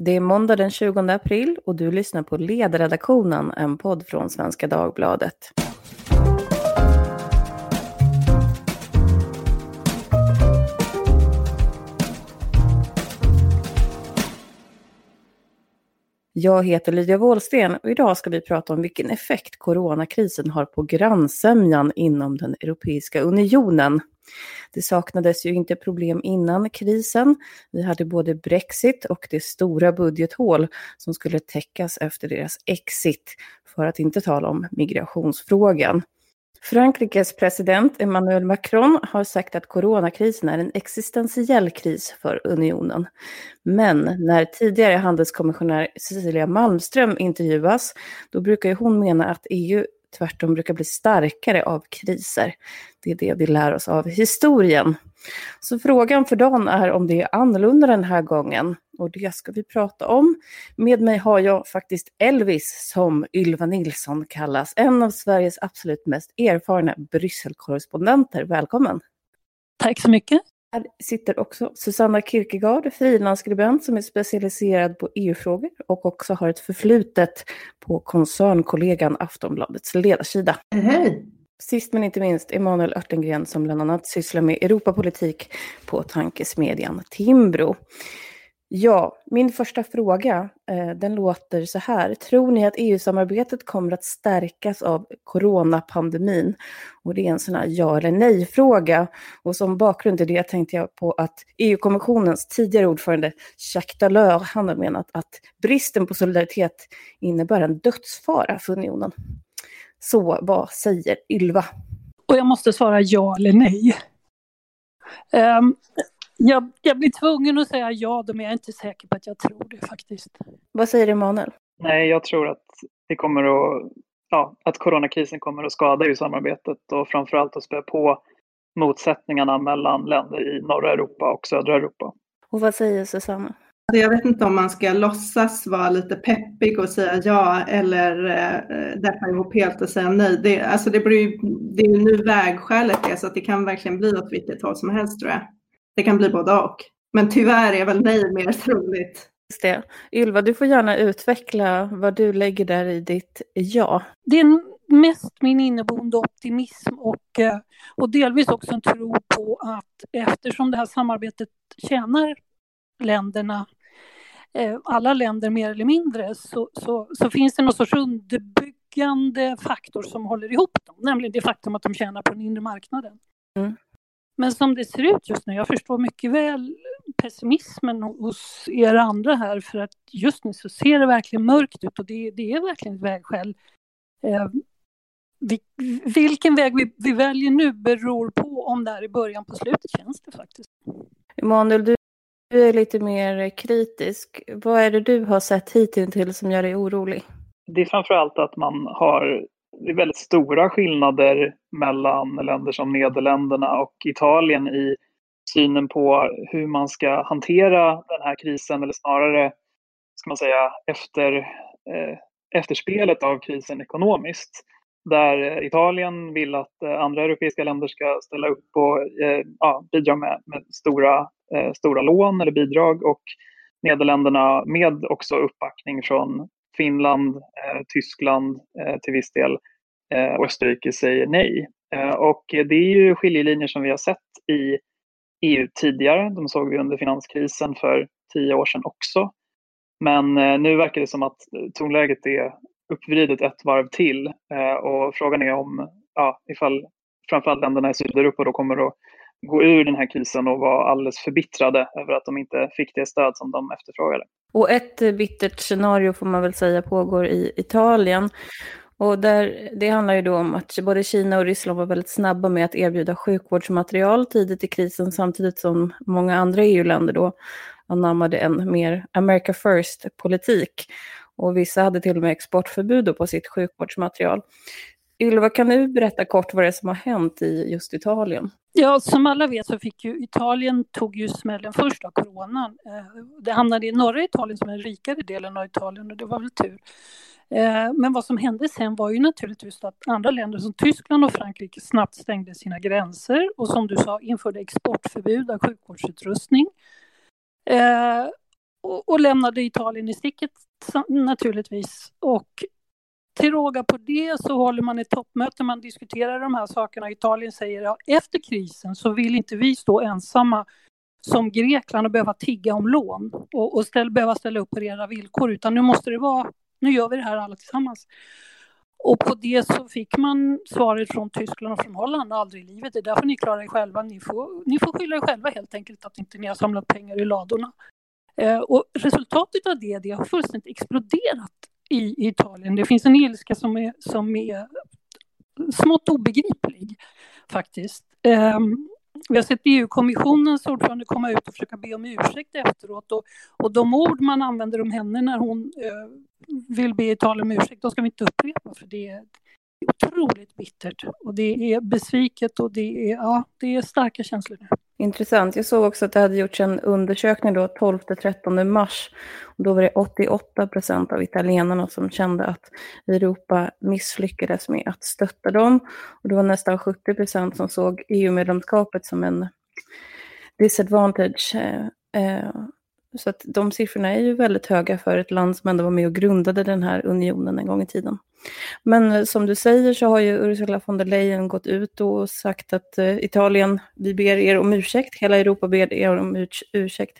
Det är måndag den 20 april och du lyssnar på Ledarredaktionen, en podd från Svenska Dagbladet. Jag heter Lydia Wåhlsten och idag ska vi prata om vilken effekt coronakrisen har på grannsämjan inom den Europeiska unionen. Det saknades ju inte problem innan krisen. Vi hade både Brexit och det stora budgethål som skulle täckas efter deras exit, för att inte tala om migrationsfrågan. Frankrikes president Emmanuel Macron har sagt att coronakrisen är en existentiell kris för unionen. Men när tidigare handelskommissionär Cecilia Malmström intervjuas, då brukar ju hon mena att EU tvärtom brukar bli starkare av kriser. Det är det vi lär oss av historien. Så frågan för dagen är om det är annorlunda den här gången. Och det ska vi prata om. Med mig har jag faktiskt Elvis, som Ylva Nilsson kallas. En av Sveriges absolut mest erfarna Brysselkorrespondenter. Välkommen! Tack så mycket! Här sitter också Susanna Kierkegaard, frilansskribent som är specialiserad på EU-frågor och också har ett förflutet på koncernkollegan Aftonbladets ledarsida. Hej! Sist men inte minst Emanuel Örtengren som bland annat sysslar med Europapolitik på tankesmedjan Timbro. Ja, min första fråga, eh, den låter så här. Tror ni att EU-samarbetet kommer att stärkas av coronapandemin? Och det är en sån här ja eller nej-fråga. Och som bakgrund till det tänkte jag på att EU-kommissionens tidigare ordförande Jacques Delors, han har menat att bristen på solidaritet innebär en dödsfara för unionen. Så vad säger Ylva? Och jag måste svara ja eller nej. Um, jag, jag blir tvungen att säga ja, men jag är inte säker på att jag tror det faktiskt. Vad säger Emanuel? Nej, jag tror att det kommer att, ja, att coronakrisen kommer att skada EU-samarbetet och framförallt att spä på motsättningarna mellan länder i norra Europa och södra Europa. Och vad säger Susanna? Alltså, jag vet inte om man ska låtsas vara lite peppig och säga ja eller eh, deppa ihop helt och säga nej. Det, alltså det, blir, det är ju nu vägskälet är så att det kan verkligen bli åt vilket håll som helst tror jag. Det kan bli både och. Men tyvärr är väl nej mer troligt. Just det. Ylva, du får gärna utveckla vad du lägger där i ditt ja. Det är mest min inneboende optimism och, eh, och delvis också en tro på att eftersom det här samarbetet tjänar länderna eh, alla länder mer eller mindre så, så, så, finns det någon sorts underbyggande faktor som håller ihop dem, nämligen det faktum att de tjänar på den inre marknaden. Mm. Men som det ser ut just nu, jag förstår mycket väl pessimismen hos er andra här för att just nu så ser det verkligen mörkt ut och det, det är verkligen ett vägskäl. Eh, vi, vilken väg vi, vi, väljer nu beror på om det är i början på slutet känns det faktiskt. Emanuel, du är lite mer kritisk. Vad är det du har sett hittills som gör dig orolig? Det är framförallt att man har det är väldigt stora skillnader mellan länder som Nederländerna och Italien i synen på hur man ska hantera den här krisen eller snarare ska man säga efter, eh, efterspelet av krisen ekonomiskt. Där eh, Italien vill att eh, andra europeiska länder ska ställa upp och eh, ja, bidra med, med stora, eh, stora lån eller bidrag och Nederländerna med också uppbackning från Finland, eh, Tyskland eh, till viss del eh, och Österrike säger nej. Eh, och det är ju skiljelinjer som vi har sett i EU tidigare. De såg vi under finanskrisen för tio år sedan också. Men eh, nu verkar det som att eh, tonläget är uppvridet ett varv till eh, och frågan är om ja, ifall framförallt länderna i Sydeuropa då kommer att gå ur den här krisen och vara alldeles förbittrade över att de inte fick det stöd som de efterfrågade. Och ett bittert scenario får man väl säga pågår i Italien. Och där, det handlar ju då om att både Kina och Ryssland var väldigt snabba med att erbjuda sjukvårdsmaterial tidigt i krisen samtidigt som många andra EU-länder då anammade en mer America First-politik. Och vissa hade till och med exportförbud på sitt sjukvårdsmaterial. Ylva, kan du berätta kort vad det är som har hänt i just Italien? Ja, som alla vet så fick ju Italien tog ju smällen först av coronan. Eh, det hamnade i norra Italien som är den rikare delen av Italien och det var väl tur. Eh, men vad som hände sen var ju naturligtvis att andra länder som Tyskland och Frankrike snabbt stängde sina gränser och som du sa införde exportförbud av sjukvårdsutrustning. Eh, och, och lämnade Italien i sticket naturligtvis. Och till råga på det så håller man ett toppmöte, man diskuterar de här sakerna. Italien säger att ja, efter krisen så vill inte vi stå ensamma som Grekland och behöva tigga om lån och, och ställ, behöva ställa upp på era villkor, utan nu måste det vara, nu gör vi det här alla tillsammans. Och på det så fick man svaret från Tyskland och från Holland, aldrig i livet, det där får ni klara er själva, ni får, ni får skylla er själva helt enkelt att inte ni har samlat pengar i ladorna. Eh, och resultatet av det, det har fullständigt exploderat i, Italien. Det finns en ilska som är, som är smått obegriplig faktiskt. Um, vi har sett EU-kommissionens ordförande komma ut och försöka be om ursäkt efteråt och, och de ord man använder om henne när hon eh, vill be Italien om ursäkt, de ska vi inte upprepa för det är otroligt bittert och det är besviket och det är, ja, det är starka känslor nu. Intressant. Jag såg också att det hade gjorts en undersökning då 12-13 mars. Och då var det 88 procent av italienarna som kände att Europa misslyckades med att stötta dem. Och det var nästan 70 procent som såg EU-medlemskapet som en disadvantage. Eh, eh, så att de siffrorna är ju väldigt höga för ett land som ändå var med och grundade den här unionen en gång i tiden. Men eh, som du säger så har ju Ursula von der Leyen gått ut och sagt att eh, Italien, vi ber er om ursäkt, hela Europa ber er om ursäkt.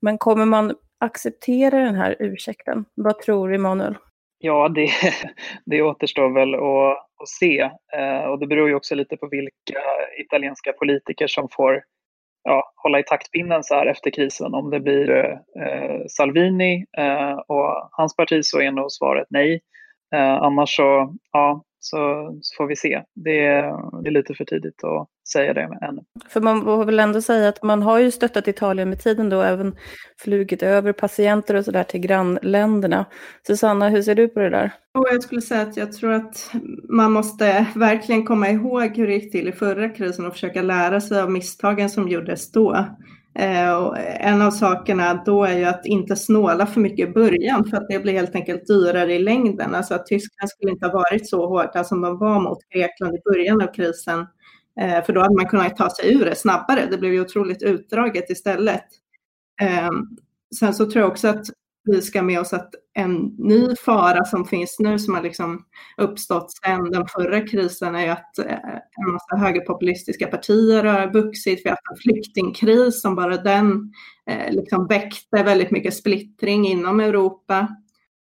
Men kommer man acceptera den här ursäkten? Vad tror Emanuel? Ja, det, det återstår väl att, att se. Eh, och det beror ju också lite på vilka italienska politiker som får ja, hålla i taktpinnen så här efter krisen. Om det blir eh, eh, Salvini eh, och hans parti så är nog svaret nej. Eh, annars så, ja, så, så, får vi se. Det, det är lite för tidigt att säga det ännu. För man får väl ändå säga att man har ju stöttat Italien med tiden då, även flugit över patienter och sådär till grannländerna. Susanna, hur ser du på det där? jag skulle säga att jag tror att man måste verkligen komma ihåg hur det gick till i förra krisen och försöka lära sig av misstagen som gjordes då. Eh, och en av sakerna då är ju att inte snåla för mycket i början för att det blir helt enkelt dyrare i längden. Alltså att Tyskland skulle inte ha varit så hårda som de var mot Grekland i början av krisen. Eh, för då hade man kunnat ta sig ur det snabbare. Det blev ju otroligt utdraget istället. Eh, sen så tror jag också att vi ska med oss att en ny fara som finns nu som har liksom uppstått sedan den förra krisen är att eh, en massa högerpopulistiska partier har vuxit. Vi har haft en flyktingkris som bara den eh, liksom väckte väldigt mycket splittring inom Europa.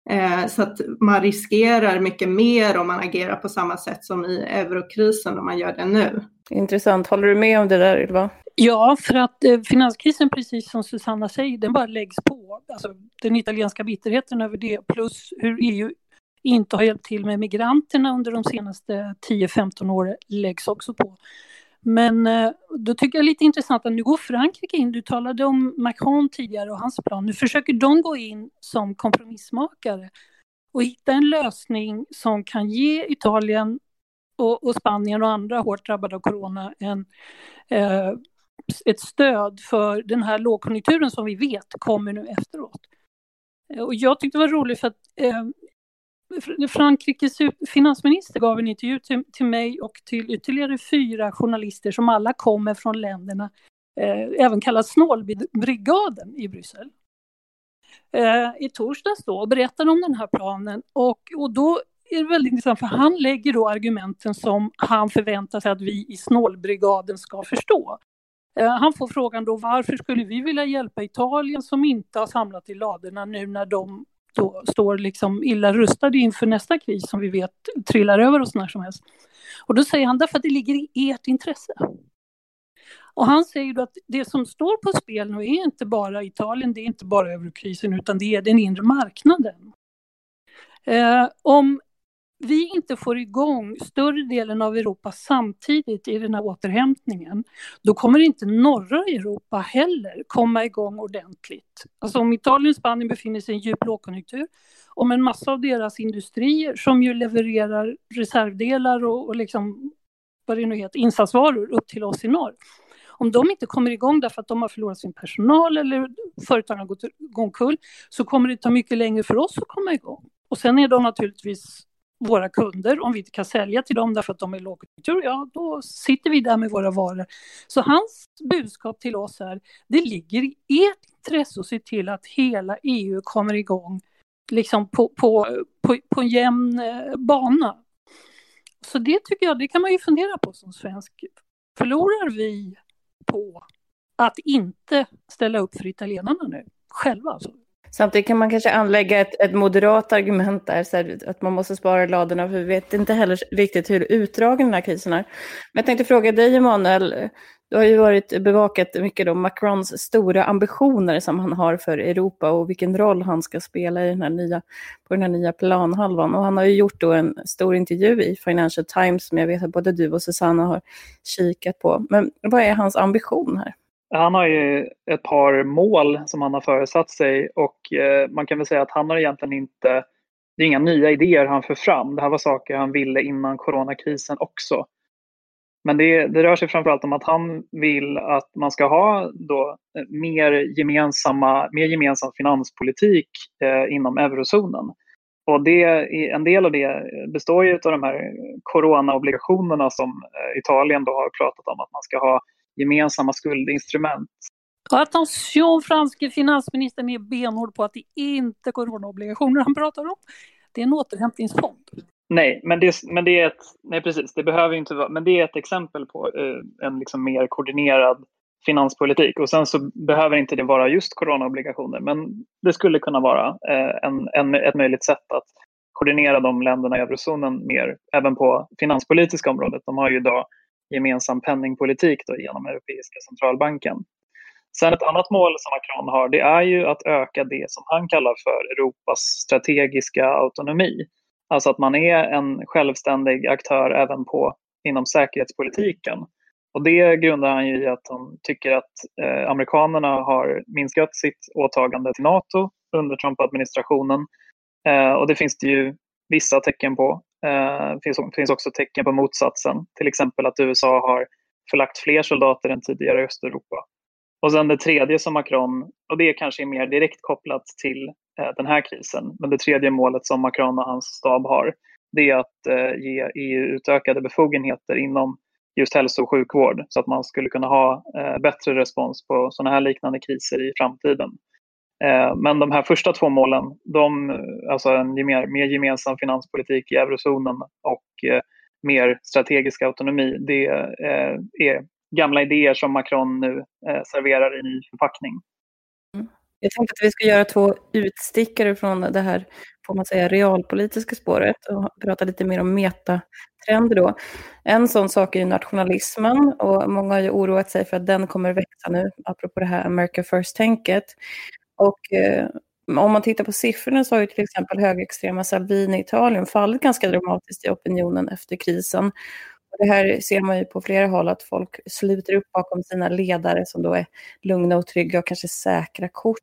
Eh, så att man riskerar mycket mer om man agerar på samma sätt som i eurokrisen om man gör det nu. Intressant. Håller du med om det där Ylva? Ja, för att eh, finanskrisen, precis som Susanna säger, den bara läggs på. Alltså, den italienska bitterheten över det, plus hur EU inte har hjälpt till med migranterna under de senaste 10-15 åren, läggs också på. Men eh, då tycker jag lite intressant att nu går Frankrike in. Du talade om Macron tidigare och hans plan. Nu försöker de gå in som kompromissmakare och hitta en lösning som kan ge Italien och, och Spanien och andra hårt drabbade av corona en, eh, ett stöd för den här lågkonjunkturen som vi vet kommer nu efteråt. Eh, och jag tyckte det var roligt för att eh, Frankrikes finansminister gav en intervju till, till mig och till ytterligare fyra journalister som alla kommer från länderna, eh, även kallat snålbrigaden i Bryssel. Eh, I torsdags då och berättade om den här planen och, och då är det väldigt intressant för han lägger då argumenten som han förväntar sig att vi i snålbrigaden ska förstå. Eh, han får frågan då varför skulle vi vilja hjälpa Italien som inte har samlat i ladorna nu när de då står liksom illa rustade inför nästa kris som vi vet trillar över oss när som helst. Och då säger han därför att det ligger i ert intresse. Och han säger då att det som står på spel nu är inte bara Italien, det är inte bara eurokrisen, utan det är den inre marknaden. Eh, om vi inte får igång större delen av Europa samtidigt i den här återhämtningen, då kommer inte norra Europa heller komma igång ordentligt. Alltså om Italien och Spanien befinner sig i en djup lågkonjunktur, om en massa av deras industrier som ju levererar reservdelar och, och liksom, vad det nu heter, insatsvaror upp till oss i norr, om de inte kommer igång därför att de har förlorat sin personal eller företagen har gått omkull så kommer det ta mycket längre för oss att komma igång. Och sen är de naturligtvis våra kunder, om vi inte kan sälja till dem därför att de är lågkonjunktur, ja då sitter vi där med våra varor. Så hans budskap till oss är, det ligger i ert intresse att se till att hela EU kommer igång liksom på, på, på, på en jämn eh, bana. Så det tycker jag, det kan man ju fundera på som svensk. Förlorar vi på att inte ställa upp för italienarna nu, själva alltså? Samtidigt kan man kanske anlägga ett, ett moderat argument där, så här, att man måste spara ladorna, för vi vet inte heller riktigt hur utdragen den här krisen är. Men jag tänkte fråga dig, Emanuel, du har ju varit bevakat mycket då Macrons stora ambitioner som han har för Europa och vilken roll han ska spela i den här nya, på den här nya planhalvan. Och han har ju gjort då en stor intervju i Financial Times som jag vet att både du och Susanna har kikat på. Men vad är hans ambition här? Han har ju ett par mål som han har föresatt sig och eh, man kan väl säga att han har egentligen inte, det är inga nya idéer han för fram. Det här var saker han ville innan coronakrisen också. Men det, det rör sig framförallt om att han vill att man ska ha då eh, mer, gemensamma, mer gemensam finanspolitik eh, inom eurozonen. Och det, en del av det består ju av de här coronaobligationerna som eh, Italien då har pratat om att man ska ha gemensamma skuldinstrument. Attention, franske finansministern är benhård på att det inte är coronaobligationer han pratar om. Det är en återhämtningsfond. Nej, men det, men det är ett, nej precis, det behöver inte vara, men det är ett exempel på eh, en liksom mer koordinerad finanspolitik. Och sen så behöver inte det vara just coronaobligationer, men det skulle kunna vara eh, en, en, ett möjligt sätt att koordinera de länderna i eurozonen mer, även på finanspolitiska området. De har ju idag gemensam penningpolitik då, genom Europeiska centralbanken. Sen ett annat mål som Macron har, det är ju att öka det som han kallar för Europas strategiska autonomi. Alltså att man är en självständig aktör även på, inom säkerhetspolitiken. Och det grundar han ju i att han tycker att eh, amerikanerna har minskat sitt åtagande till NATO under Trump-administrationen. Eh, och det finns det ju vissa tecken på. Eh, det finns, finns också tecken på motsatsen. Till exempel att USA har förlagt fler soldater än tidigare i Östeuropa. Och sen det tredje som Macron, och det kanske är mer direkt kopplat till eh, den här krisen, men det tredje målet som Macron och hans stab har, det är att eh, ge EU utökade befogenheter inom just hälso och sjukvård så att man skulle kunna ha eh, bättre respons på sådana här liknande kriser i framtiden. Eh, men de här första två målen, de, alltså en mer, mer gemensam finanspolitik i eurozonen och eh, mer strategisk autonomi, det eh, är gamla idéer som Macron nu serverar i ny förpackning. Mm. Jag tänkte att vi ska göra två utstickare från det här, får man säga, realpolitiska spåret och prata lite mer om metatrender då. En sån sak är nationalismen och många har ju oroat sig för att den kommer växa nu, apropå det här America First-tänket. Och eh, om man tittar på siffrorna så har ju till exempel högerextrema Salvini i Italien fallit ganska dramatiskt i opinionen efter krisen. Och det här ser man ju på flera håll att folk sluter upp bakom sina ledare som då är lugna och trygga och kanske säkra kort.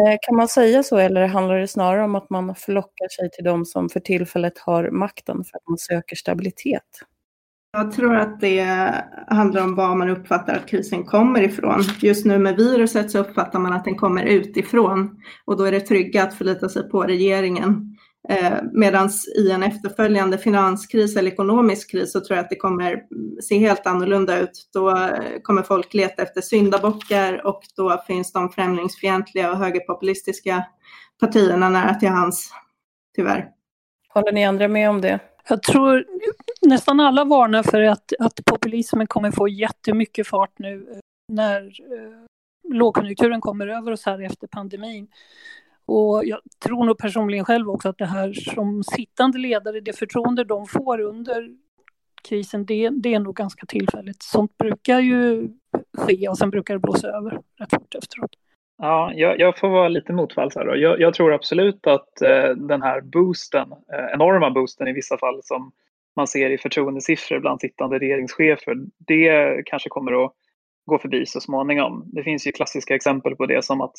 Eh, kan man säga så eller handlar det snarare om att man flockar sig till de som för tillfället har makten för att man söker stabilitet? Jag tror att det handlar om var man uppfattar att krisen kommer ifrån. Just nu med viruset så uppfattar man att den kommer utifrån och då är det trygga att förlita sig på regeringen. Eh, Medan i en efterföljande finanskris eller ekonomisk kris så tror jag att det kommer se helt annorlunda ut. Då kommer folk leta efter syndabockar och då finns de främlingsfientliga och högerpopulistiska partierna nära till hands, tyvärr. Håller ni andra med om det? Jag tror nästan alla varnar för att, att populismen kommer få jättemycket fart nu eh, när eh, lågkonjunkturen kommer över oss här efter pandemin. Och jag tror nog personligen själv också att det här som sittande ledare, det förtroende de får under krisen, det, det är nog ganska tillfälligt. Sånt brukar ju ske och sen brukar det blåsa över rätt fort efteråt. Ja, jag, jag, får vara lite motvalls här. Då. Jag, jag tror absolut att eh, den här boosten, eh, enorma boosten i vissa fall som man ser i förtroendesiffror bland sittande regeringschefer, det kanske kommer att gå förbi så småningom. Det finns ju klassiska exempel på det som att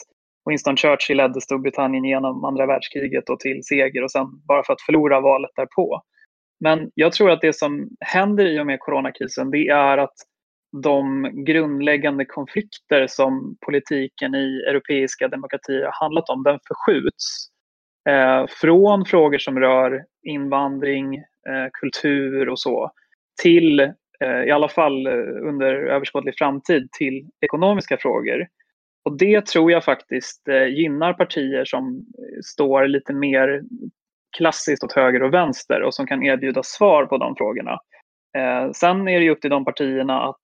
Winston Churchill ledde Storbritannien genom andra världskriget och till seger och sen bara för att förlora valet därpå. Men jag tror att det som händer i och med coronakrisen det är att de grundläggande konflikter som politiken i europeiska demokratier har handlat om, den förskjuts. Eh, från frågor som rör invandring, eh, kultur och så till, eh, i alla fall eh, under överskådlig framtid, till ekonomiska frågor. Och det tror jag faktiskt eh, gynnar partier som eh, står lite mer klassiskt åt höger och vänster och som kan erbjuda svar på de frågorna. Eh, sen är det ju upp till de partierna att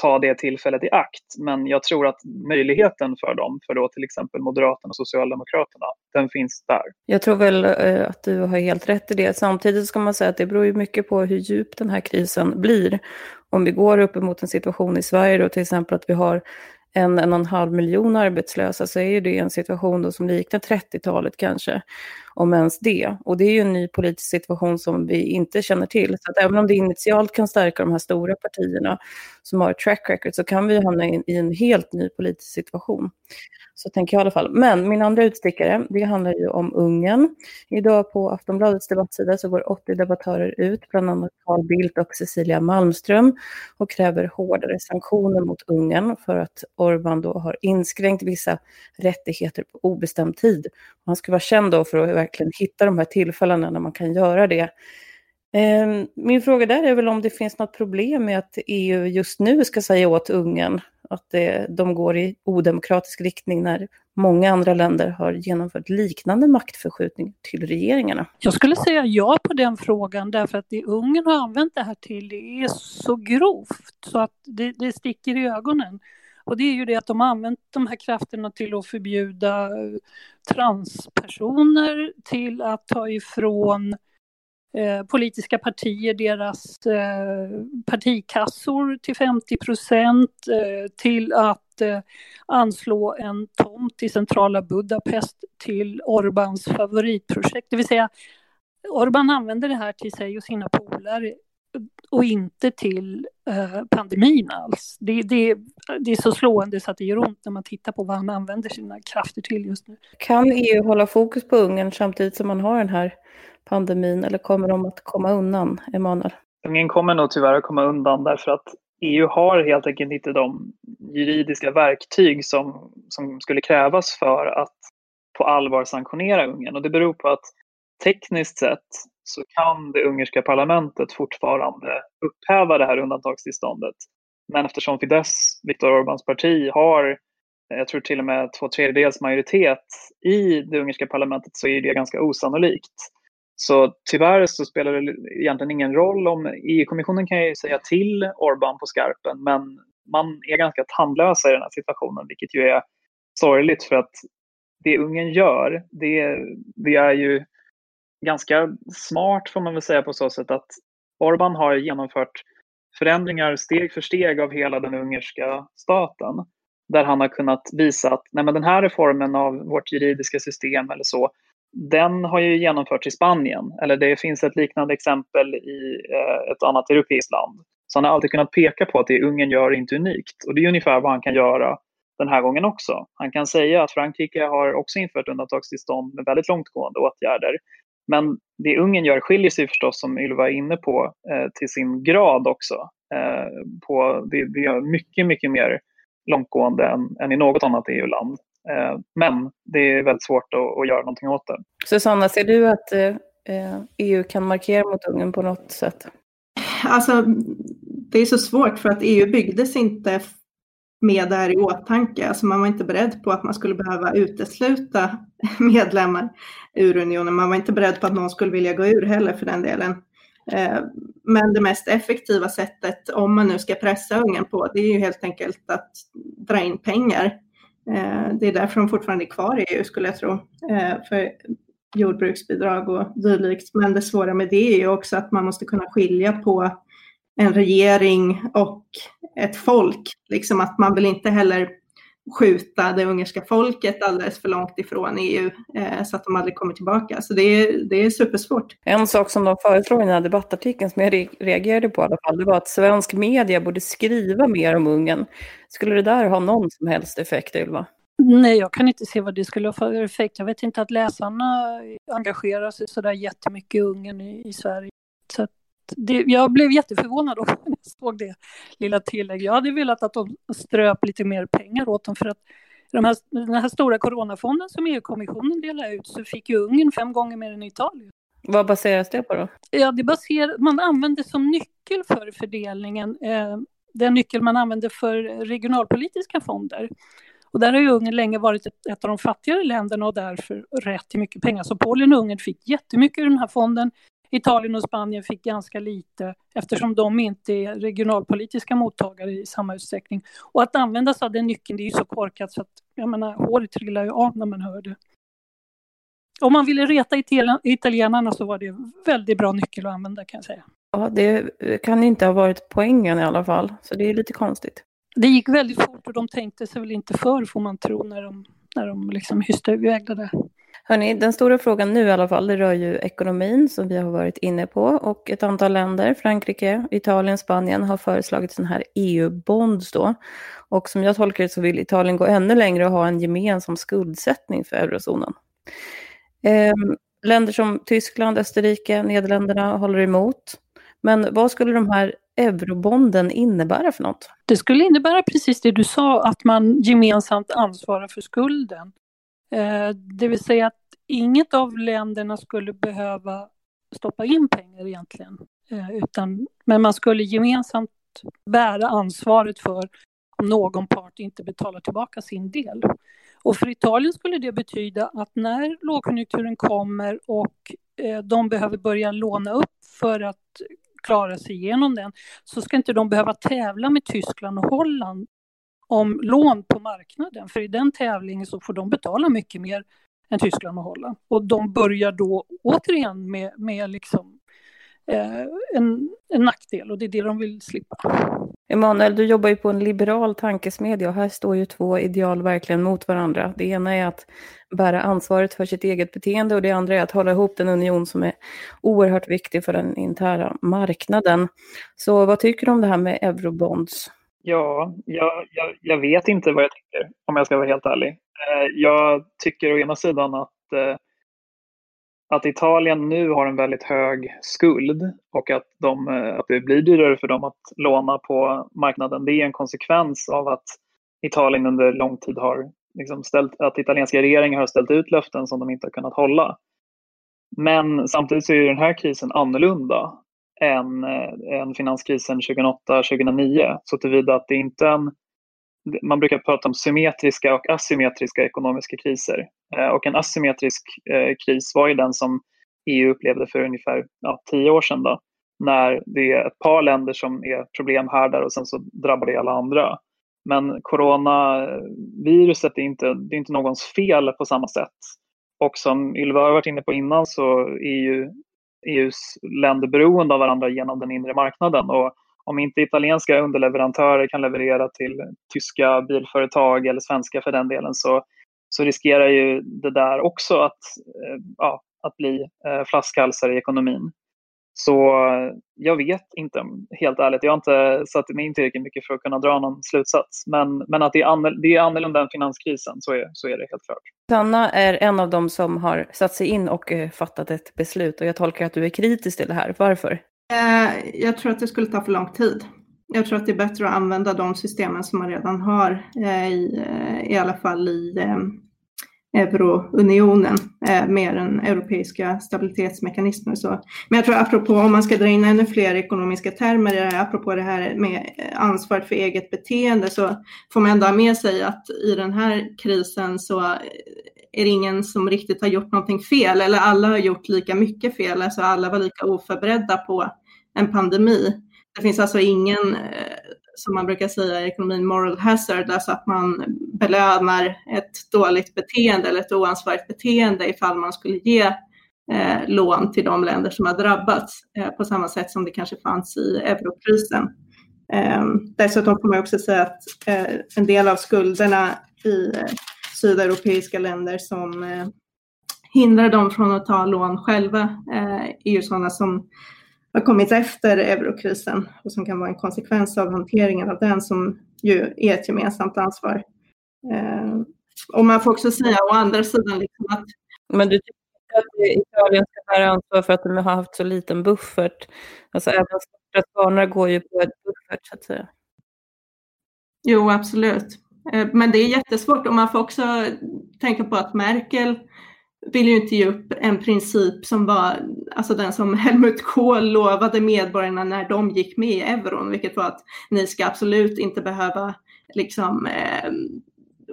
ta det tillfället i akt. Men jag tror att möjligheten för dem, för då till exempel Moderaterna och Socialdemokraterna, den finns där. Jag tror väl eh, att du har helt rätt i det. Samtidigt ska man säga att det beror ju mycket på hur djup den här krisen blir. Om vi går uppemot en situation i Sverige då till exempel att vi har en, en och en halv miljon arbetslösa så är ju det en situation då som liknar 30-talet kanske, om ens det. Och det är ju en ny politisk situation som vi inte känner till. Så att även om det initialt kan stärka de här stora partierna som har ett track record så kan vi hamna in, i en helt ny politisk situation. Så tänker jag i alla fall. Men min andra utstickare, det handlar ju om Ungern. Idag på Aftonbladets debattsida så går 80 debattörer ut, bland annat Carl Bildt och Cecilia Malmström, och kräver hårdare sanktioner mot Ungern för att Orbán då har inskränkt vissa rättigheter på obestämd tid. Han ska vara känd då för att verkligen hitta de här tillfällena när man kan göra det. Ehm, min fråga där är väl om det finns något problem med att EU just nu ska säga åt Ungern att de går i odemokratisk riktning när många andra länder har genomfört liknande maktförskjutning till regeringarna? Jag skulle säga ja på den frågan därför att det Ungern har använt det här till det är så grovt så att det, det sticker i ögonen. Och det är ju det att de har använt de här krafterna till att förbjuda eh, transpersoner, till att ta ifrån Eh, politiska partier deras eh, partikassor till 50 procent eh, till att eh, anslå en tomt i centrala Budapest till Orbans favoritprojekt. Det vill säga, Orban använder det här till sig och sina polare och inte till eh, pandemin alls. Det, det, det, är så slående så att det gör ont när man tittar på vad han använder sina krafter till just nu. Kan EU hålla fokus på Ungern samtidigt som man har den här pandemin eller kommer de att komma undan, Emanuel? Ungern kommer nog tyvärr att komma undan därför att EU har helt enkelt inte de juridiska verktyg som, som skulle krävas för att på allvar sanktionera Ungern. Och det beror på att tekniskt sett så kan det ungerska parlamentet fortfarande upphäva det här undantagstillståndet. Men eftersom Fidesz, Viktor Orbáns parti, har eh, jag tror till och med två tredjedels majoritet i det ungerska parlamentet så är det ganska osannolikt. Så tyvärr så spelar det egentligen ingen roll om EU-kommissionen kan ju säga till Orbán på skarpen men man är ganska tandlösa i den här situationen vilket ju är sorgligt för att det Ungern gör det, det är ju ganska smart får man väl säga på så sätt att Orbán har genomfört förändringar steg för steg av hela den ungerska staten där han har kunnat visa att nej men den här reformen av vårt juridiska system eller så den har ju genomförts i Spanien, eller det finns ett liknande exempel i eh, ett annat europeiskt land. Så han har alltid kunnat peka på att det Ungern gör är inte unikt. Och det är ungefär vad han kan göra den här gången också. Han kan säga att Frankrike har också infört undantagstillstånd med väldigt långtgående åtgärder. Men det Ungern gör skiljer sig förstås, som Ylva är inne på, eh, till sin grad också. Eh, på, det, det är mycket, mycket mer långtgående än, än i något annat EU-land. Eh, men det är väldigt svårt att, att göra någonting åt det. Susanna, ser du att EU eh, e kan markera mot Ungern på något sätt? Alltså, det är så svårt för att EU byggdes inte med det här i åtanke. Alltså man var inte beredd på att man skulle behöva utesluta medlemmar ur unionen. Man var inte beredd på att någon skulle vilja gå ur heller för den delen. Eh, men det mest effektiva sättet, om man nu ska pressa Ungern på, det är ju helt enkelt att dra in pengar eh, det är därför de fortfarande är kvar i EU skulle jag tro, eh, för jordbruksbidrag och dylikt. Men det svåra med det är ju också att man måste kunna skilja på en regering och ett folk. Liksom att man vill inte heller skjuta det ungerska folket alldeles för långt ifrån EU eh, så att de aldrig kommer tillbaka. Så det är, det är supersvårt. En sak som de föreslår i den här debattartikeln som jag reagerade på i alla fall, det var att svensk media borde skriva mer om Ungern. Skulle det där ha någon som helst effekt, Ylva? Nej, jag kan inte se vad det skulle ha för effekt. Jag vet inte att läsarna engagerar sig sådär jättemycket i Ungern i, i Sverige. Det, jag blev jätteförvånad när jag såg det lilla tillägget. Jag hade velat att de ströp lite mer pengar åt dem för att de här, den här stora coronafonden som EU-kommissionen delade ut så fick ju Ungern fem gånger mer än Italien. Vad baseras det på då? Ja, det baserar, man använder som nyckel för fördelningen eh, den nyckel man använder för regionalpolitiska fonder. Och där har ju Ungern länge varit ett, ett av de fattigare länderna och därför rätt till mycket pengar. Så Polen och Ungern fick jättemycket ur den här fonden. Italien och Spanien fick ganska lite eftersom de inte är regionalpolitiska mottagare i samma utsträckning. Och att använda sig av den nyckeln, det är ju så korkat så att jag menar, håret trillar ju av när man hör det. Om man ville reta italienarna så var det en väldigt bra nyckel att använda kan jag säga. Ja, det kan inte ha varit poängen i alla fall, så det är lite konstigt. Det gick väldigt fort och de tänkte sig väl inte för får man tro när de, när de liksom hyste iväg det där. Hörrni, den stora frågan nu i alla fall, det rör ju ekonomin som vi har varit inne på och ett antal länder, Frankrike, Italien, Spanien har föreslagit sådana här EU-bonds då. Och som jag tolkar det så vill Italien gå ännu längre och ha en gemensam skuldsättning för eurozonen. Ehm, länder som Tyskland, Österrike, Nederländerna håller emot. Men vad skulle de här eurobonden innebära för något? Det skulle innebära precis det du sa, att man gemensamt ansvarar för skulden. Eh, det vill säga att inget av länderna skulle behöva stoppa in pengar egentligen. Eh, utan, men man skulle gemensamt bära ansvaret för om någon part inte betalar tillbaka sin del. Och för Italien skulle det betyda att när lågkonjunkturen kommer och eh, de behöver börja låna upp för att klara sig igenom den, så ska inte de behöva tävla med Tyskland och Holland om lån på marknaden. För i den tävlingen så får de betala mycket mer än Tyskland och Holland. Och de börjar då återigen med, med liksom, eh, en, en nackdel och det är det de vill slippa. Emanuel, du jobbar ju på en liberal tankesmedja och här står ju två ideal verkligen mot varandra. Det ena är att bära ansvaret för sitt eget beteende och det andra är att hålla ihop den union som är oerhört viktig för den interna marknaden. Så vad tycker du om det här med eurobonds? Ja, jag, jag, jag vet inte vad jag tycker om jag ska vara helt ärlig. Eh, jag tycker å ena sidan att eh, att Italien nu har en väldigt hög skuld och att, de, eh, att det blir dyrare för dem att låna på marknaden, det är en konsekvens av att Italien under lång tid har liksom ställt, att italienska regeringar har ställt ut löften som de inte har kunnat hålla. Men samtidigt så är den här krisen annorlunda än, än finanskrisen 2008-2009 så tillvida att det inte är en man brukar prata om symmetriska och asymmetriska ekonomiska kriser. Eh, och en asymmetrisk eh, kris var ju den som EU upplevde för ungefär ja, tio år sedan. Då, när det är ett par länder som är problemhärdar och sen så drabbar det alla andra. Men coronaviruset är inte, det är inte någons fel på samma sätt. Och som Ylva har varit inne på innan så är ju EUs länder beroende av varandra genom den inre marknaden. Och om inte italienska underleverantörer kan leverera till tyska bilföretag eller svenska för den delen så, så riskerar ju det där också att, eh, ja, att bli eh, flaskhalsar i ekonomin. Så jag vet inte, helt ärligt. Jag har inte satt mig in tillräckligt mycket för att kunna dra någon slutsats. Men, men att det är, annorlunda, det är annorlunda än finanskrisen, så är, så är det helt klart. Sanna är en av dem som har satt sig in och eh, fattat ett beslut. Och jag tolkar att du är kritisk till det här. Varför? Jag tror att det skulle ta för lång tid. Jag tror att det är bättre att använda de systemen som man redan har, eh, i, eh, i alla fall i eh, eurounionen, mer än europeiska stabilitetsmekanismer. Så. Men jag tror apropå, om man ska dra in ännu fler ekonomiska termer, apropå det här med ansvaret för eget beteende, så får man ändå ha med sig att i den här krisen så är det ingen som riktigt har gjort någonting fel, eller alla har gjort lika mycket fel, alltså alla var lika oförberedda på en pandemi. Det finns alltså ingen, eh, som man brukar säga i ekonomin, moral hazard, alltså att man belönar ett dåligt beteende eller ett oansvarigt beteende ifall man skulle ge eh, lån till de länder som har drabbats eh, på samma sätt som det kanske fanns i eurokrisen. Eh, dessutom får man också säga att eh, en del av skulderna i eh, sydeuropeiska länder som eh, hindrar dem från att ta lån själva eh, är ju sådana som har kommit efter eurokrisen och som kan vara en konsekvens av hanteringen av den som ju är ett gemensamt ansvar. Eh, och man får också säga å andra sidan liksom att... Men du tycker att Italien ska bära ansvar för att de har haft så liten buffert? Alltså även största spanare går ju på ett buffert så att säga. Jo, absolut. Eh, men det är jättesvårt och man får också tänka på att Merkel vill ju inte ge upp en princip som var, alltså den som Helmut Kohl lovade medborgarna när de gick med i euron, vilket var att ni ska absolut inte behöva liksom eh,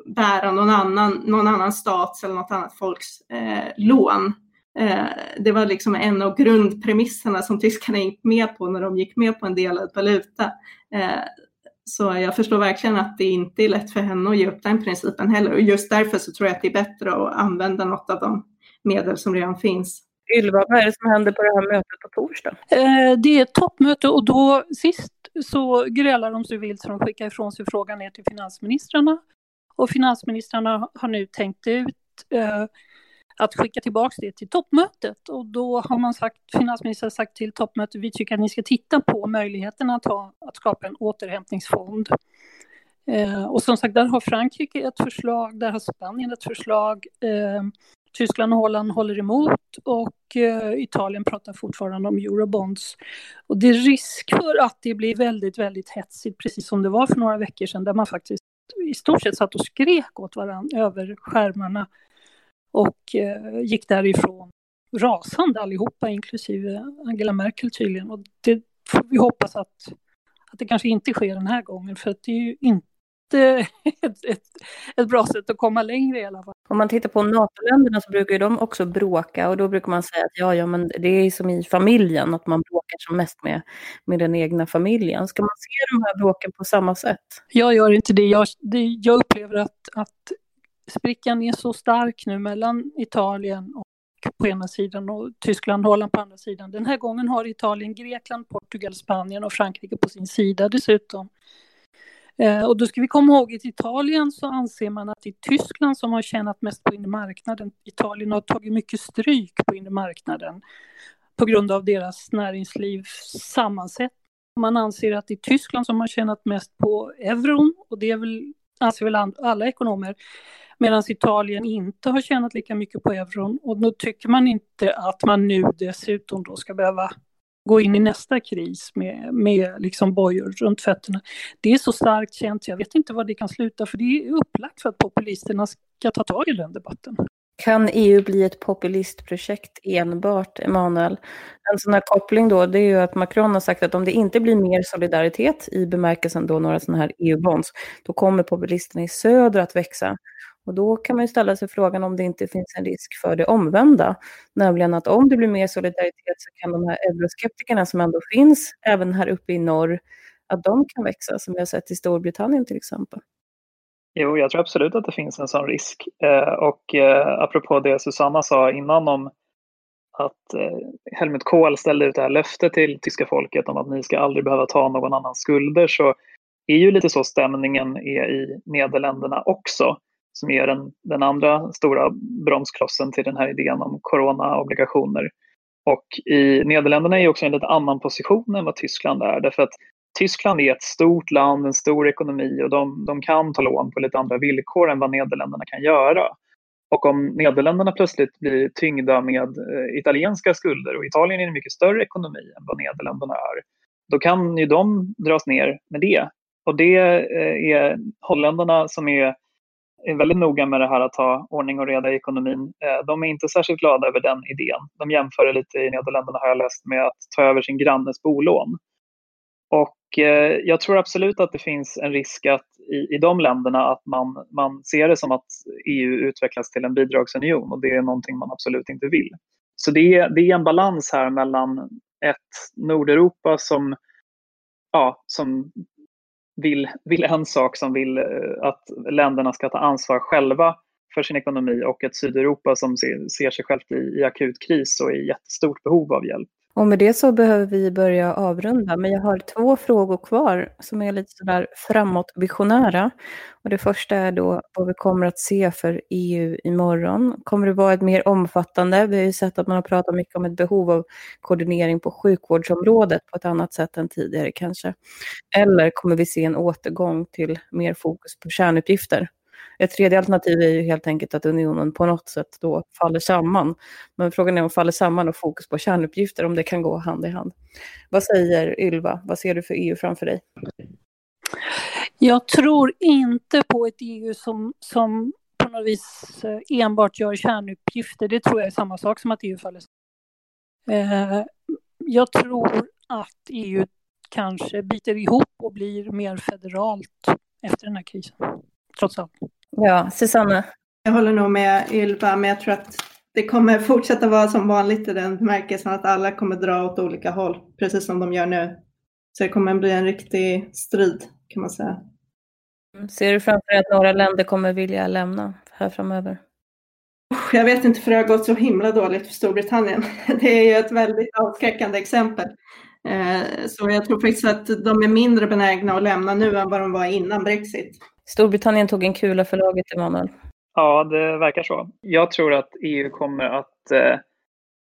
bära någon annan, någon annan stats eller något annat folks eh, lån. Eh, det var liksom en av grundpremisserna som tyskarna gick med på när de gick med på en delad valuta. Eh, så jag förstår verkligen att det inte är lätt för henne att ge upp den principen heller. Och just därför så tror jag att det är bättre att använda något av de medel som redan finns. Ylva, vad är det som händer på det här mötet på torsdag? Eh, det är ett toppmöte och då sist så grälar de så vilt så de skickar ifrån sig frågan ner till finansministrarna. Och finansministrarna har nu tänkt ut eh, att skicka tillbaka det till toppmötet. Och då har man sagt, finansministern sagt till toppmötet, vi tycker att ni ska titta på möjligheten att, ha, att skapa en återhämtningsfond. Eh, och som sagt, där har Frankrike ett förslag, där har Spanien ett förslag. Eh, Tyskland och Holland håller emot och eh, Italien pratar fortfarande om eurobonds. Och det är risk för att det blir väldigt, väldigt hetsigt, precis som det var för några veckor sedan, där man faktiskt i stort sett satt och skrek åt varandra över skärmarna och eh, gick därifrån rasande allihopa, inklusive Angela Merkel tydligen. Och det får vi hoppas att, att det kanske inte sker den här gången, för att det är ju inte ett, ett, ett bra sätt att komma längre i alla fall. Om man tittar på NATO-länderna så brukar de också bråka och då brukar man säga att ja, ja, men det är som i familjen, att man bråkar som mest med, med den egna familjen. Ska man se de här bråken på samma sätt? Jag gör inte det. Jag, det, jag upplever att, att sprickan är så stark nu mellan Italien och på ena sidan och Tyskland och Holland på andra sidan. Den här gången har Italien, Grekland, Portugal, Spanien och Frankrike på sin sida dessutom. Eh, och då ska vi komma ihåg att i Italien så anser man att det är Tyskland som har tjänat mest på inre marknaden. Italien har tagit mycket stryk på inre marknaden på grund av deras näringslivs sammansättning. Man anser att det är Tyskland som har tjänat mest på euron och det är väl, anser väl alla ekonomer. Medan Italien inte har tjänat lika mycket på euron och då tycker man inte att man nu dessutom då ska behöva gå in i nästa kris med, med liksom bojor runt fötterna. Det är så starkt känt, jag vet inte var det kan sluta, för det är upplagt för att populisterna ska ta tag i den debatten. Kan EU bli ett populistprojekt enbart, Emanuel? En sån här koppling då, det är ju att Macron har sagt att om det inte blir mer solidaritet i bemärkelsen då några sådana här EU-bonds, då kommer populisterna i söder att växa. Och då kan man ju ställa sig frågan om det inte finns en risk för det omvända. Nämligen att om det blir mer solidaritet så kan de här euroskeptikerna som ändå finns, även här uppe i norr, att de kan växa, som vi har sett i Storbritannien till exempel. Jo, jag tror absolut att det finns en sån risk. Eh, och eh, apropå det Susanna sa innan om att eh, Helmut Kohl ställde ut det här löftet till tyska folket om att ni ska aldrig behöva ta någon annans skulder så är ju lite så stämningen är i Nederländerna också som är den, den andra stora bromsklossen till den här idén om coronaobligationer. Och i Nederländerna är också en lite annan position än vad Tyskland är därför att Tyskland är ett stort land, en stor ekonomi och de, de kan ta lån på lite andra villkor än vad Nederländerna kan göra. Och om Nederländerna plötsligt blir tyngda med eh, italienska skulder och Italien är en mycket större ekonomi än vad Nederländerna är, då kan ju de dras ner med det. Och det eh, är holländarna som är är väldigt noga med det här att ha ordning och reda i ekonomin. Eh, de är inte särskilt glada över den idén. De jämför det lite i Nederländerna har jag läst med att ta över sin grannes bolån. Och eh, jag tror absolut att det finns en risk att i, i de länderna att man, man ser det som att EU utvecklas till en bidragsunion och det är någonting man absolut inte vill. Så det är, det är en balans här mellan ett Nordeuropa som, ja, som vill, vill en sak som vill eh, att länderna ska ta ansvar själva för sin ekonomi och ett Sydeuropa som ser, ser sig självt i, i akut kris och i jättestort behov av hjälp. Och med det så behöver vi börja avrunda, men jag har två frågor kvar som är lite sådär framåtvisionära. Och det första är då vad vi kommer att se för EU imorgon. Kommer det vara ett mer omfattande? Vi har ju sett att man har pratat mycket om ett behov av koordinering på sjukvårdsområdet på ett annat sätt än tidigare kanske. Eller kommer vi se en återgång till mer fokus på kärnuppgifter? Ett tredje alternativ är ju helt enkelt att unionen på något sätt då faller samman. Men frågan är om faller samman och fokus på kärnuppgifter, om det kan gå hand i hand. Vad säger Ylva? Vad ser du för EU framför dig? Jag tror inte på ett EU som, som på något vis eh, enbart gör kärnuppgifter. Det tror jag är samma sak som att EU faller eh, Jag tror att EU kanske biter ihop och blir mer federalt efter den här krisen, trots allt. Ja, Susanne? Jag håller nog med Ylva, men jag tror att det kommer fortsätta vara som vanligt i den bemärkelsen att alla kommer dra åt olika håll, precis som de gör nu. Så det kommer bli en riktig strid, kan man säga. Ser du framför dig att några länder kommer vilja lämna här framöver? Jag vet inte för det har gått så himla dåligt för Storbritannien. Det är ju ett väldigt avskräckande exempel. Eh, så jag tror faktiskt att de är mindre benägna att lämna nu än vad de var innan Brexit. Storbritannien tog en kula för laget, Emanuel. Ja, det verkar så. Jag tror att EU kommer att... Eh,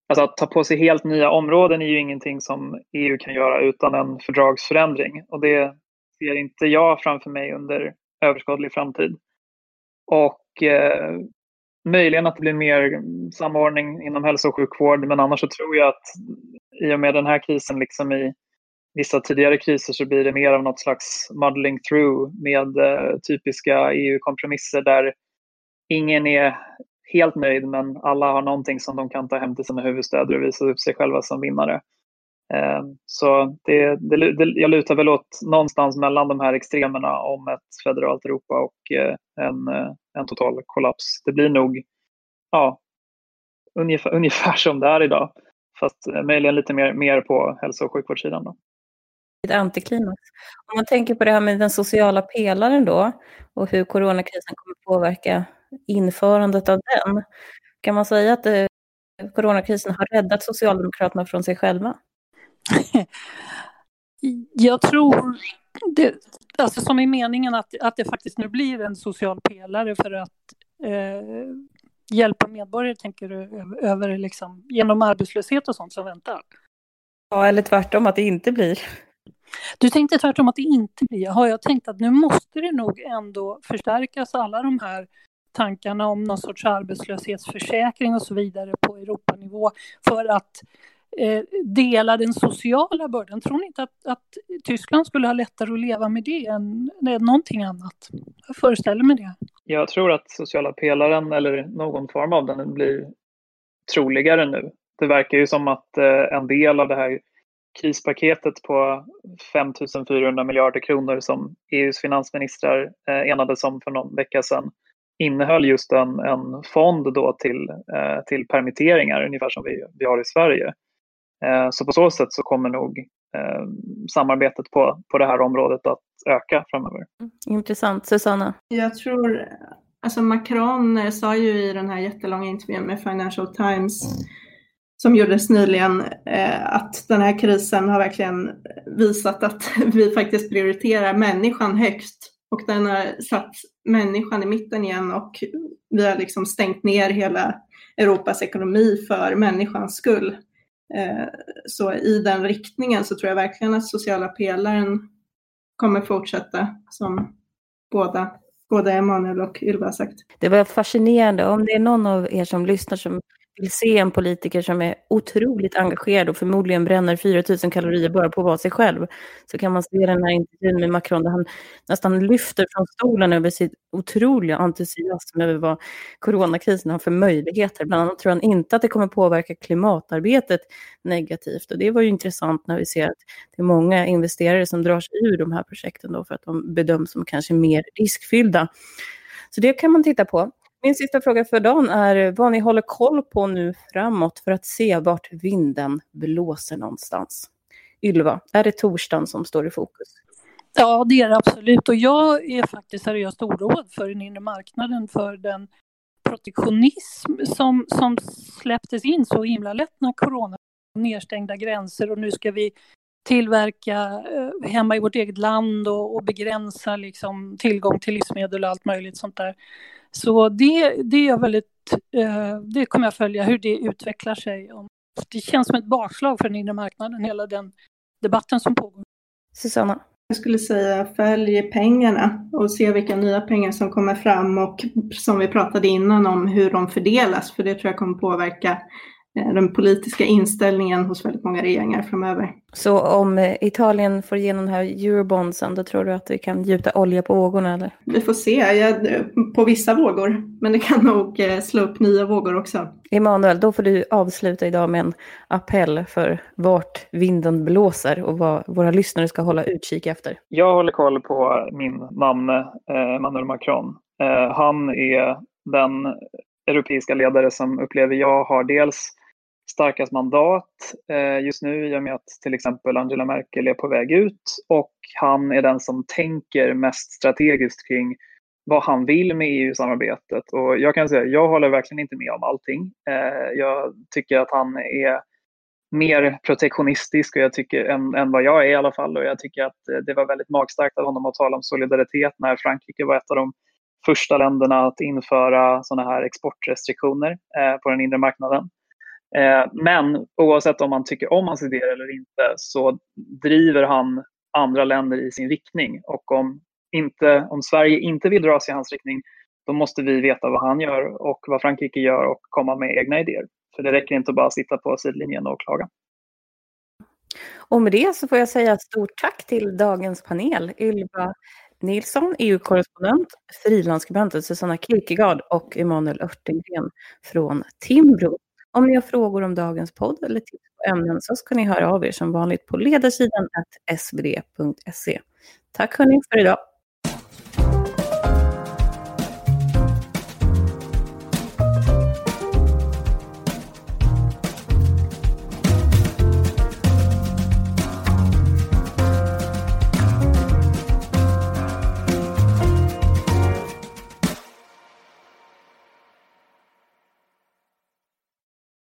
alltså att ta på sig helt nya områden är ju ingenting som EU kan göra utan en fördragsförändring. Och det ser inte jag framför mig under överskådlig framtid. Och eh, möjligen att det blir mer samordning inom hälso och sjukvård, men annars så tror jag att i och med den här krisen, liksom i vissa tidigare kriser, så blir det mer av något slags muddling through med eh, typiska EU-kompromisser där ingen är helt nöjd, men alla har någonting som de kan ta hem till sina huvudstäder och visa upp sig själva som vinnare. Eh, så det, det, det, jag lutar väl åt någonstans mellan de här extremerna om ett federalt Europa och eh, en, eh, en total kollaps. Det blir nog ja, ungefär, ungefär som det är idag, fast eh, möjligen lite mer, mer på hälso och sjukvårdssidan. Då. Ett antiklimax. Om man tänker på det här med den sociala pelaren då och hur coronakrisen kommer påverka införandet av den. Kan man säga att coronakrisen har räddat Socialdemokraterna från sig själva? Jag tror, det, alltså som i meningen att, att det faktiskt nu blir en social pelare för att eh, hjälpa medborgare, tänker du, över liksom, genom arbetslöshet och sånt som väntar? Ja, eller tvärtom att det inte blir. Du tänkte tvärtom att det inte blir. Har jag tänkt att nu måste det nog ändå förstärkas alla de här tankarna om någon sorts arbetslöshetsförsäkring och så vidare på Europanivå för att eh, dela den sociala bördan. Tror ni inte att, att Tyskland skulle ha lättare att leva med det än, än någonting annat? Jag föreställer mig det. Jag tror att sociala pelaren eller någon form av den blir troligare nu. Det verkar ju som att eh, en del av det här krispaketet på 5 400 miljarder kronor som EUs finansministrar eh, enades om för någon vecka sedan innehöll just en, en fond då till, eh, till permitteringar, ungefär som vi, vi har i Sverige. Eh, så på så sätt så kommer nog eh, samarbetet på, på det här området att öka framöver. Mm, intressant. Susanna? Jag tror, alltså Macron sa ju i den här jättelånga intervjun med Financial Times mm som gjordes nyligen eh, att den här krisen har verkligen visat att vi faktiskt prioriterar människan högst och den har satt människan i mitten igen och vi har liksom stängt ner hela Europas ekonomi för människans skull. Eh, så i den riktningen så tror jag verkligen att sociala pelaren kommer fortsätta som båda, både Emanuel och Ylva har sagt. Det var fascinerande. Om det är någon av er som lyssnar som vill se en politiker som är otroligt engagerad och förmodligen bränner 4 000 kalorier bara på att vara sig själv, så kan man se den här intervjun med Macron där han nästan lyfter från stolen över sitt otroliga entusiasm över vad coronakrisen har för möjligheter. Bland annat tror han inte att det kommer påverka klimatarbetet negativt. Och det var ju intressant när vi ser att det är många investerare som drar sig ur de här projekten då för att de bedöms som kanske mer riskfyllda. Så det kan man titta på. Min sista fråga för dagen är vad ni håller koll på nu framåt för att se vart vinden blåser någonstans. Ylva, är det torsdagen som står i fokus? Ja, det är det absolut. Och jag är faktiskt seriöst oroad för den inre marknaden, för den protektionism som, som släpptes in så himla lätt när corona nedstängda gränser och nu ska vi tillverka eh, hemma i vårt eget land och, och begränsa liksom, tillgång till livsmedel och allt möjligt sånt där. Så det, det är väldigt, eh, det kommer jag följa hur det utvecklar sig. Det känns som ett bakslag för den inre marknaden, hela den debatten som pågår. Susanna? Jag skulle säga följ pengarna och se vilka nya pengar som kommer fram och som vi pratade innan om hur de fördelas, för det tror jag kommer påverka den politiska inställningen hos väldigt många regeringar framöver. Så om eh, Italien får igenom den här eurobondsen, då tror du att det kan gjuta olja på vågorna eller? Vi får se, jag, på vissa vågor, men det kan nog slå upp nya vågor också. Emanuel, då får du avsluta idag med en appell för vart vinden blåser och vad våra lyssnare ska hålla utkik efter. Jag håller koll på min namne Emmanuel Macron. Han är den europeiska ledare som upplever jag har dels starkast mandat eh, just nu i och med att till exempel Angela Merkel är på väg ut och han är den som tänker mest strategiskt kring vad han vill med EU-samarbetet. Och jag kan säga, jag håller verkligen inte med om allting. Eh, jag tycker att han är mer protektionistisk och jag tycker, än, än vad jag är i alla fall. Och jag tycker att eh, det var väldigt magstarkt av honom att tala om solidaritet när Frankrike var ett av de första länderna att införa sådana här exportrestriktioner på den inre marknaden. Eh, men oavsett om man tycker om hans idéer eller inte så driver han andra länder i sin riktning. Och om, inte, om Sverige inte vill dra sig i hans riktning då måste vi veta vad han gör och vad Frankrike gör och komma med egna idéer. För det räcker inte att bara sitta på sidlinjen och klaga. Och med det så får jag säga stort tack till dagens panel. Ylva Nilsson, EU-korrespondent, frilansskribenten Susanna Kierkegaard och Emanuel Örtengren från Timbro. Om ni har frågor om dagens podd eller tips på ämnen så ska ni höra av er som vanligt på ledarsidan svd.se. Tack hörni för idag.